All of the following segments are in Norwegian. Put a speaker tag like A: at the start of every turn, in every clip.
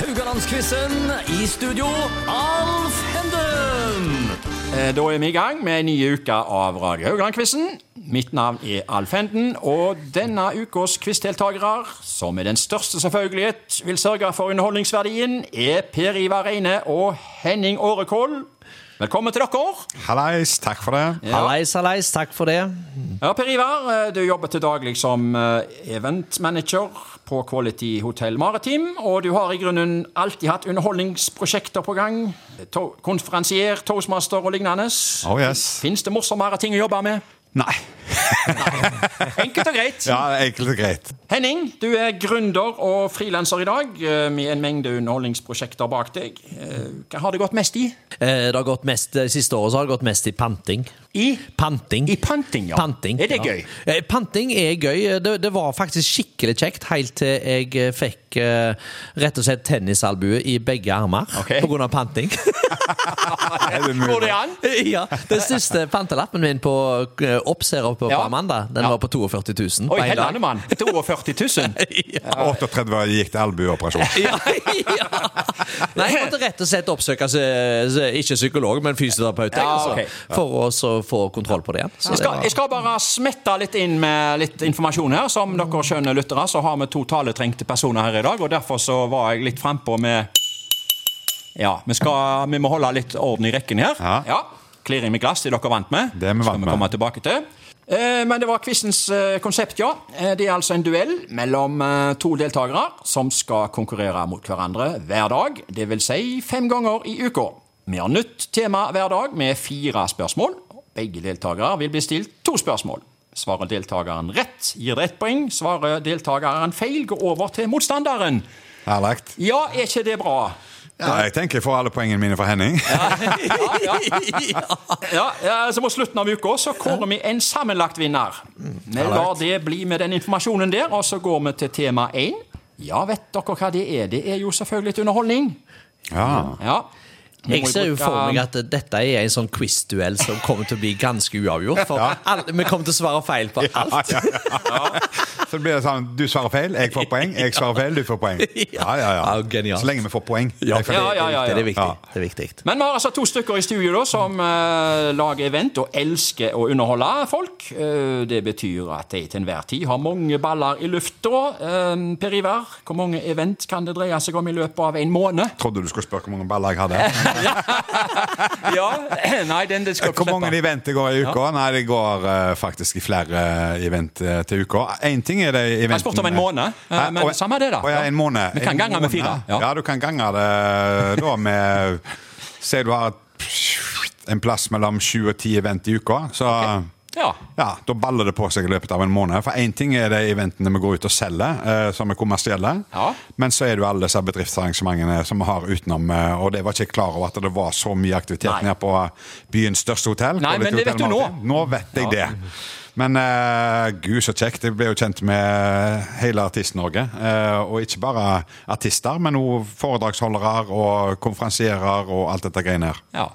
A: Haugalandsquizen. I studio, Alf Henden.
B: Eh, Da er vi i gang med en ny uke av Radio Haugland-quizen. Mitt navn er Alf Henden, og denne ukas quizdeltakere, som med den største selvfølgelighet vil sørge for underholdningsverdien, er Per Ivar Reine og Henning Årekål. Velkommen til dere.
C: Hallais, takk for det.
D: Hallais, hallais, takk for det.
B: Ja, Per Ivar, eh, du jobber til daglig som eventmanager event manager på Quality Hotel Maritim, og du har i grunnen alltid hatt underholdningsprosjekter på gang. To konferansier, toastmaster og lignende.
C: Oh yes.
B: Fins det morsommere ting å jobbe med?
C: Nei.
B: Enkelt og greit.
C: Ja, enkelt og greit.
B: Henning, du er gründer og frilanser i dag, eh, med en mengde underholdningsprosjekter bak deg. Eh, Hva har det gått mest i?
D: Eh, Det har gått mest, det siste året så har det gått mest i panting.
B: I?
D: Panting.
B: I panting, ja.
D: Panting,
B: Er det
D: ja.
B: gøy?
D: Panting er gøy. Det, det var faktisk skikkelig kjekt helt til jeg fikk rett og slett tennisalbue i begge armer
B: okay.
D: på grunn av panting.
B: Går det an?
D: ja, Den siste pantelappen min på Opps her oppe på
B: Ja.
D: Amanda, den
B: Ja.
D: var på 42 000.
B: Oi,
D: en
B: mann. 42 000.
C: 38 gikk til albueoperasjon.
D: ja, ja. Nei, jeg måtte rett og slett oppsøke s- s- ikke psykolog, men fysioterapeut.
B: Ja, okay.
D: For å få kontroll på det igjen. Så
B: Jeg skal, jeg skal bare smette litt inn med litt informasjon her. Som dere skjønner, lyttere, så har vi to taletrengte personer her i dag, og derfor så var jeg litt frempå med Ja, vi, skal, vi må holde litt orden i rekken her.
C: Ja.
B: Klirring med glass, det er dere vant med.
C: Det er vi
B: skal
C: vi
B: vi
C: med.
B: komme tilbake til. Eh, Men det var quizens eh, konsept, ja. Eh, Det er altså en duell mellom to deltakere som skal konkurrere mot hverandre hver dag. Det vil si fem ganger i uka. Vi har nytt tema hver dag med fire spørsmål. Begge deltakere vil bli stilt to spørsmål. Svarer deltakeren rett, gir det ett poeng. Svarer deltakeren feil, går over til motstanderen.
C: Herlig.
B: Ja, er ikke det bra?
C: Ja, jeg tenker jeg får alle poengene mine fra Henning.
B: Ja, ja, ja, så Mot slutten av uka så kårer vi en sammenlagt vinner. Vi lar det bli med den informasjonen der, og så går vi til tema én. Ja, vet dere hva det er? Det er jo selvfølgelig litt underholdning.
C: Ja.
B: Ja.
D: Jeg ser jo for meg at dette er en sånn quiz-duell som kommer til å bli ganske uavgjort. For alle, vi kommer til å svare feil på alt.
C: Ja, ja, ja. Så det blir det sånn, du svarer feil, jeg får poeng. Jeg svarer feil, du får poeng. Ja, ja,
D: Ja,
C: ja. Så lenge vi får poeng.
B: Ja, ja, ja,
D: Det er viktig.
C: Ja.
D: Det er viktig.
B: Men vi har altså to stykker i studio da, som uh, lager event og elsker å underholde folk. Uh, det betyr at de til enhver tid har mange baller i lufta. Uh, per Ivar, hvor mange event kan det dreie seg om i løpet av en måned?
C: Trodde du skulle spørre hvor mange baller jeg hadde.
B: ja, nei, den det skal
C: Hvor mange event det går i uka? Nei, det går uh, faktisk i flere eh, event eh, til uka. Én ting er det eventen
B: Jeg spurte om en måned,
C: Hæ?
B: men
C: og,
B: samme det da.
C: Og, ja, en måned.
B: Vi kan
C: En
B: gange med fire, ja.
C: Ja. du kan gange det da med Si du har en plass mellom sju og ti event i uka, så
B: Ja.
C: ja, Da baller det på seg i løpet av en måned. For én ting er de eventene vi går ut og selger, eh, som er kommersielle.
B: Ja.
C: Men så er det jo alle disse bedriftsarrangementene som vi har utenom. Eh, og det var ikke klar over at det var så mye aktivitet
B: Nei.
C: nede på byens største hotell.
B: Nei, men det vet du nå.
C: Nå vet jeg det. Men uh, gud, så kjekt. Jeg ble jo kjent med hele Artist-Norge. Uh, og ikke bare artister, men òg foredragsholdere og konferansierer og alt dette greiene her.
B: ja.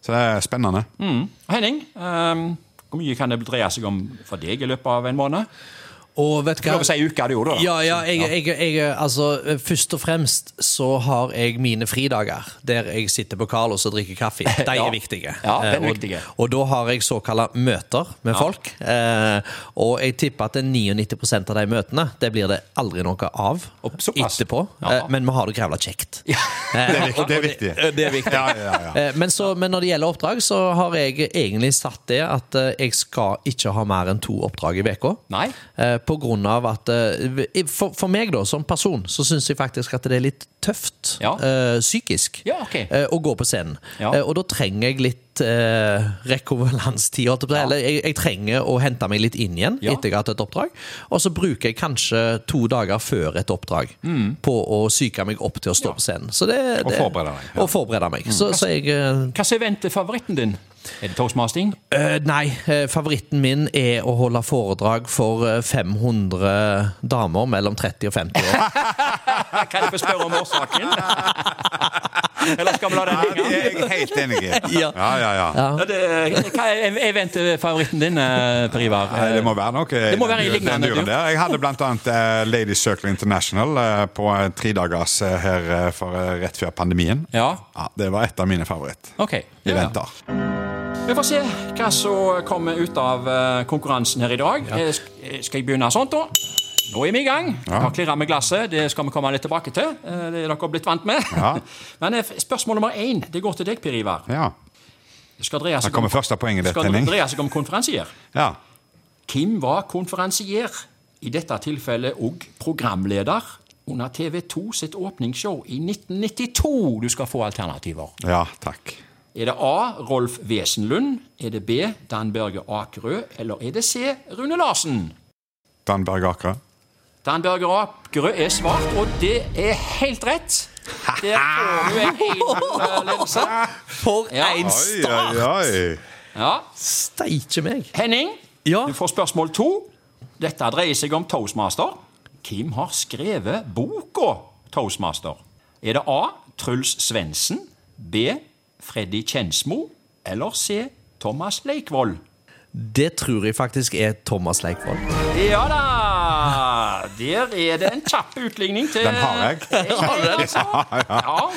C: Så det er spennende.
B: Mm. Henning, ehm, hvor mye kan det dreie seg om for deg i løpet av en måned?
D: Og vet du
B: Lov
D: hva?
B: å si uka du gjorde da.
D: Ja, ja, jeg, jeg, jeg, altså, først og fremst så har jeg mine fridager der jeg sitter på Carlos og drikker kaffe. De
B: Ja.
D: er viktige.
B: Ja, det er
D: viktige. og, og da har jeg såkalte møter med folk. Eh, og jeg tipper at er 99% av de møtene det blir det aldri noe av etterpå.
B: Ja.
D: Eh, men vi har det grævla kjekt.
B: Ja.
D: Eh,
C: Det er viktig. Det er viktig. Ja, ja, ja.
D: Eh, Men, så, men når det gjelder oppdrag, så har jeg egentlig satt det at eh, jeg skal ikke ha mer enn to oppdrag i veka. Av at eh, For, for meg, da, som person, så syns jeg faktisk at det er litt tøft
B: Ja.
D: eh, psykisk
B: Ja, okay.
D: eh, å gå på scenen.
B: Ja.
D: Og da trenger jeg litt eh, rekonvalenstid. Eller jeg, jeg trenger å hente meg litt inn igjen
B: Ja.
D: etter jeg har hatt et oppdrag. Og så bruker jeg kanskje to dager før et oppdrag
B: Mm.
D: på å psyke meg opp til å stå på scenen. Så det,
C: Og forberede deg, ja.
D: Og forberede meg. Så, så jeg
B: Hva er favoritten din? Er det toastmasting?
D: Uh, nei, eh, favoritten min er å holde foredrag for eh, 500 damer mellom 30 og 50 år.
B: Kan jeg få spørre om årsaken? Eller skal vi la den
C: Ja, det
B: henge?
C: er jeg helt enig.
D: Ja.
C: Ja, ja, ja.
B: Ja, det, hva er eventfavoritten din, eh, Per Ivar?
C: Det må være noe
B: Det må være
C: den,
B: den
C: duren der. Jeg hadde blant annet eh, Ladies Circle International eh, på tredagers eh, her eh, for, eh, rett før pandemien.
B: Ja,
C: Ja, Det var et av mine favoritt.
B: ok. Vi får se hva som kommer ut av eh, konkurransen her i dag. Ja. eh, Skal jeg begynne sånn, da? Nå er vi i gang. Ja. har klirra med glasset. Det skal vi komme litt tilbake til. Eh, Det er dere blitt vant med.
C: Ja.
B: Men eh, spørsmål nummer én det går til deg, Per Ivar.
C: Ja.
B: Det skal dreie seg seg om konferansier.
C: Ja.
B: Hvem var konferansier? I dette tilfellet òg programleder under TV2 sitt åpningsshow i 1992. Du skal få alternativer.
C: ja, takk.
B: Er det A. Rolf Wesenlund? Er det B. Dan Børge Akerø? Eller er det C. Rune Larsen?
C: Dan Børge Akerø.
B: Dan Børge Akerø er svart, og det er helt rett. Der får du en hel ledelse.
D: For
B: Ja.
D: en
C: Oi,
D: start!
C: oi, oi.
B: Ja.
D: Steike meg.
B: Henning,
D: Ja.
B: du får spørsmål to. Dette dreier seg om Toastmaster. Hvem har skrevet boka Toastmaster? Er det A. Truls Svendsen, B. Freddy Kjensmo eller C. Thomas Leikvoll?
D: Det tror jeg faktisk er Thomas Leikvoll.
B: Ja da! Der er det en kjapp utligning til
C: Den har jeg.
B: Har du altså? Ja.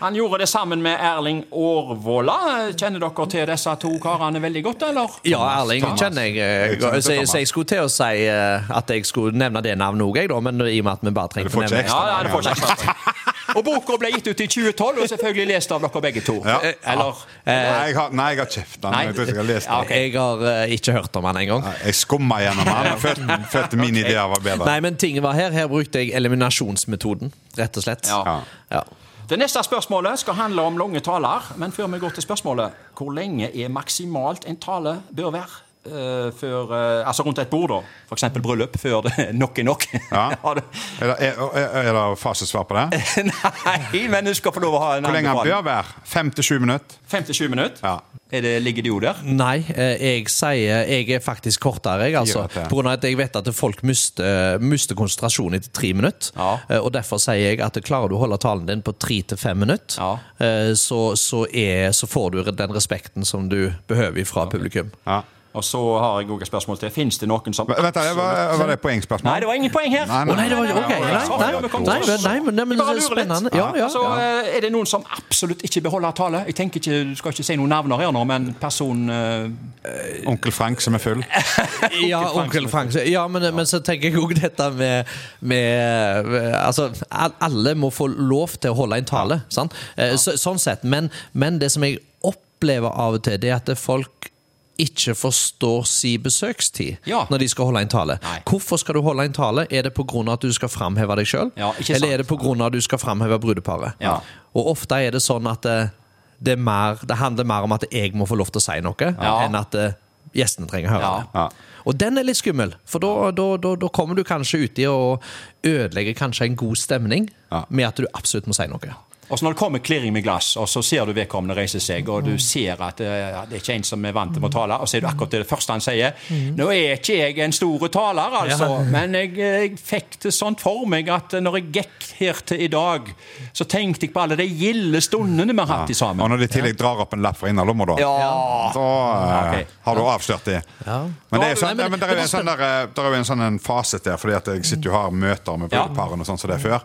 B: Han gjorde det sammen med Erling Årvåla. Kjenner dere til disse to karene veldig godt, eller?
D: Ja, Erling
C: Thomas.
D: kjenner jeg. eh,
C: Jeg kjenner
D: Så, så jeg skulle til å si eh, at jeg skulle nevne det navnet òg. Men i og med at vi bare
C: trenger
D: trengte å nevne
C: det.
B: Ja, ja, det får ikke ekstra. Og boka ble gitt ut i 2012, og selvfølgelig lest av dere begge to.
C: Ja.
B: Eh, Eller
C: Nei, jeg har, nei, jeg har kjeft den. Jeg jeg har lest den.
B: Okay.
D: Jeg har uh, ikke hørt om den engang.
C: Jeg skumma gjennom den følte, følte mine ideer var bedre.
D: Nei, men tingen var her. Her brukte jeg eliminasjonsmetoden, rett og slett.
B: Ja.
D: Ja.
B: Det neste spørsmålet skal handle om lange taler, men før vi går til spørsmålet Hvor lenge er maksimalt en tale bør være? Eh, før, eh, altså rundt et bord, da. F.eks. bryllup, før det nok er nok.
C: Ja. Er det, er, er det fasesvar på det?
B: Nei, men du skal få lov å ha en
C: Hvor lenge den bør være? Fem til sju minutter?
B: 57 minutter?
C: Ja.
B: Er det, ligger det jo der?
D: Nei, eh, jeg sier jeg er faktisk kortere, jeg, altså. På grunn av at jeg vet at folk mister, mister konsentrasjonen etter tre minutter.
B: Ja.
D: Og derfor sier jeg at klarer du å holde talen din på tre til fem minutter,
B: Ja.
D: eh, så, så, er, så får du den respekten som du behøver fra publikum.
C: Ja.
B: Og så har jeg også et spørsmål til. Fins det noen som
C: Vent, var, var det poengspørsmål?
B: Nei, det var ingen poeng her.
C: Nei,
D: nei, det var ok. Nei, nei, men, det er spennende. Ja, ja,
B: Så eh, er det noen som absolutt ikke beholder tale. Jeg tenker ikke, Du skal ikke si noen navner her nå, men person uh...
C: Onkel Frank som er full?
D: Ja, onkel Frank. Ja, men, men så tenker jeg òg dette med, med Altså, alle må få lov til å holde en tale. Sant? Eh, Så, sånn sett. Men, men det som jeg opplever av og til, det er at folk ikke forstår si besøkstid
B: Ja.
D: når de skal holde en tale.
B: Nei.
D: Hvorfor skal du holde en tale? Er det pga. at du skal framheve deg sjøl?
B: Ja.
D: Eller er det pga. at du skal framheve brudeparet?
B: Ja.
D: Og ofte er det sånn at det, det, er mer, det handler mer om at jeg må få lov til å si noe,
B: Ja.
D: enn at eh, gjestene trenger å høre
B: Ja.
D: det.
C: Ja.
D: Og den er litt skummel, for da, da, da, da kommer du kanskje uti å ødelegge kanskje en god stemning
C: Ja.
D: med at du absolutt må si noe.
B: Og så når det kommer clearing med glass, og så ser du vedkommende reise seg, og du ser at eh, det er ikke en som er vant til å tale, og så er du akkurat det første han sier. Nå er ikke jeg en stor taler, altså,
D: Ja.
B: men jeg, jeg fikk det sånn for meg at når jeg gikk her til i dag, så tenkte jeg på alle de gilde stundene vi har hatt i
C: Og når de i tillegg drar opp en lapp fra innerlomma, da,
B: Ja.
C: så
B: uh,
C: har du avslørt det. Men det er, sånn,
D: nei, men
C: men det er jo en sånn, der, eh, er en sånn en fasit der, fordi at jeg sitter jo og har møter med
B: Ja.
C: brudeparene og sånn som det er før,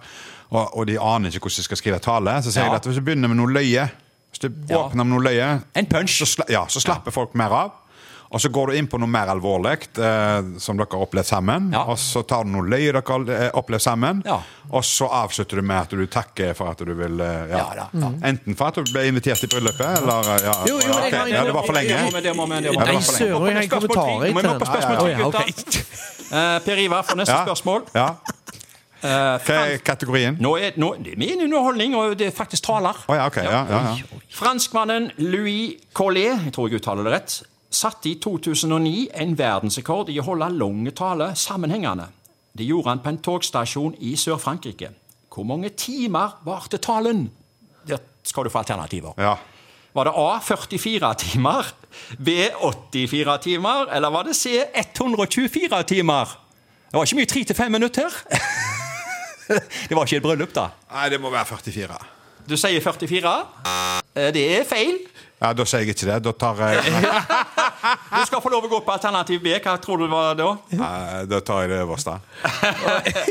C: og, og de aner ikke hvordan de skal skrive tale. Så sier
B: Ja.
C: jeg at hvis du begynner med noe løye, hvis du
B: Ja.
C: åpner med noe løye,
B: En punch.
C: så, sla, ja, så slapper folk mer av. Og så går du inn på noe mer alvorlig eh, som dere har opplevd sammen.
B: Ja.
C: Og så tar du noe løye dere har eh, opplevd sammen.
B: Ja.
C: Og så avslutter du med at du takker for at du vil eh, ja.
B: Ja da, ja.
C: Enten for at du ble invitert i bryllupet, eller eh, ja,
D: Jo, jo, jeg
C: ok,
D: har
C: ja, det var for lenge. Nei,
B: for
D: søren, jeg har en kommentar til den.
C: Ja,
D: ja, ja,
B: Per Ivar får neste
C: Ja.
B: spørsmål. Eh,
C: Hva er kategorien?
B: Nå er, nå, det er min underholdning, og det er faktisk taler.
C: Oh, ja, ok. Ja, ja.
B: Franskmannen Louis Collet, jeg tror jeg uttaler det rett, satte i 2009 en verdensrekord i å holde lange tale sammenhengende. Det gjorde han på en togstasjon i Sør-Frankrike. Hvor mange timer varte talen? Der skal du få alternativer.
C: ja.
B: Var det A 44 timer, B 84 timer, eller var det C 124 timer? Det var ikke mye tre til fem minutter. det var ikke et bryllup, da.
C: Nei, det må være 44.
B: Du sier 44. Eh, Det er feil.
C: Ja, Da sier jeg ikke det. Da tar jeg,
B: Du skal få lov å gå på alternativ B. Hva tror du det var da?
C: Nei, da tar jeg det øverste.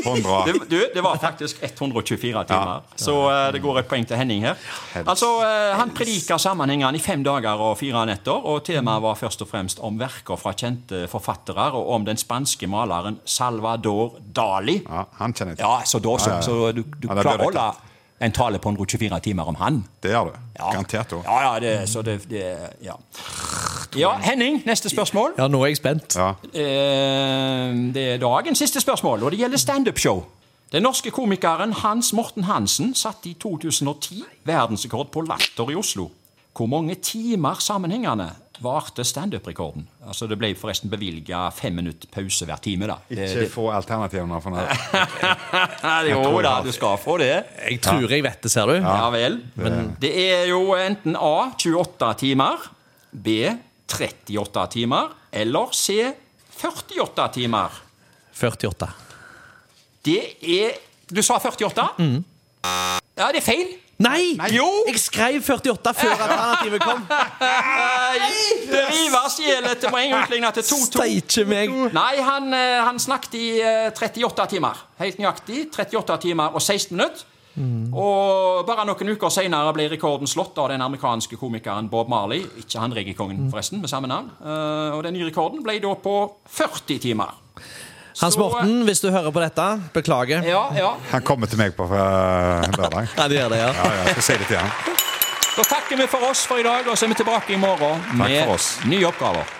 C: 100.
B: Det, du, det var faktisk 124 timer. Så eh, det går et poeng til Henning her. Altså, eh, Han prediker sammenhengene i fem dager og fire netter. Og temaet var først og fremst om verker fra kjente forfattere, og om den spanske maleren Salvador Dali.
C: Ja, han kjenner jeg til.
B: Ja, Så da så, så du, du
C: Ja, det er
B: klarer å holde en tale på 124 timer om han?
C: Det gjør du. Garantert. jo.
B: Ja, ja, det, så det, det ja. Ja. Henning, neste spørsmål.
D: Ja, nå er jeg spent.
C: Ja.
B: Eh, det er dagens siste spørsmål, og det gjelder standup-show. Den norske komikeren Hans Morten Hansen satte i 2010 verdensrekord på latter i Oslo. Hvor mange timer sammenhengende varte standup-rekorden? Altså, det ble forresten bevilga fem minutter pause hver time. da. Det,
C: Ikke
B: det,
C: få alternativene for noe.
B: jo da, du skal få det.
D: Jeg tror jeg vet det, ser du.
B: Ja vel. Men det er jo enten A 28 timer, B 38 timer, eller C 48 timer.
D: 48.
B: Det er Du sa 48? Ja, det er feil.
D: Nei!
B: Jo!
D: Jeg skrev 48 før alternativet kom.
B: Det river sjelet til en gang til 2-2.
D: Steike meg.
B: Nei, han, eh, han snakket i eh, 38 timer. Helt nøyaktig. 38 timer og 16 minutter. Og bare noen uker senere ble rekorden slått av den amerikanske komikeren Bob Marley. Ikke han reggaekongen, forresten, med samme navn. Uh, og den nye rekorden ble da på 40 timer.
D: Hans
B: Så,
D: Morten, hvis du hører på dette, beklager.
B: Ja, ja.
C: Han kommer til meg på eh, lørdag.
D: Ja, det gjør det, ja.
C: Ja, ja, jeg skal si det til han.
B: Da takker vi for oss for i dag, og så er vi tilbake i morgen
C: Takk
B: med nye oppgaver.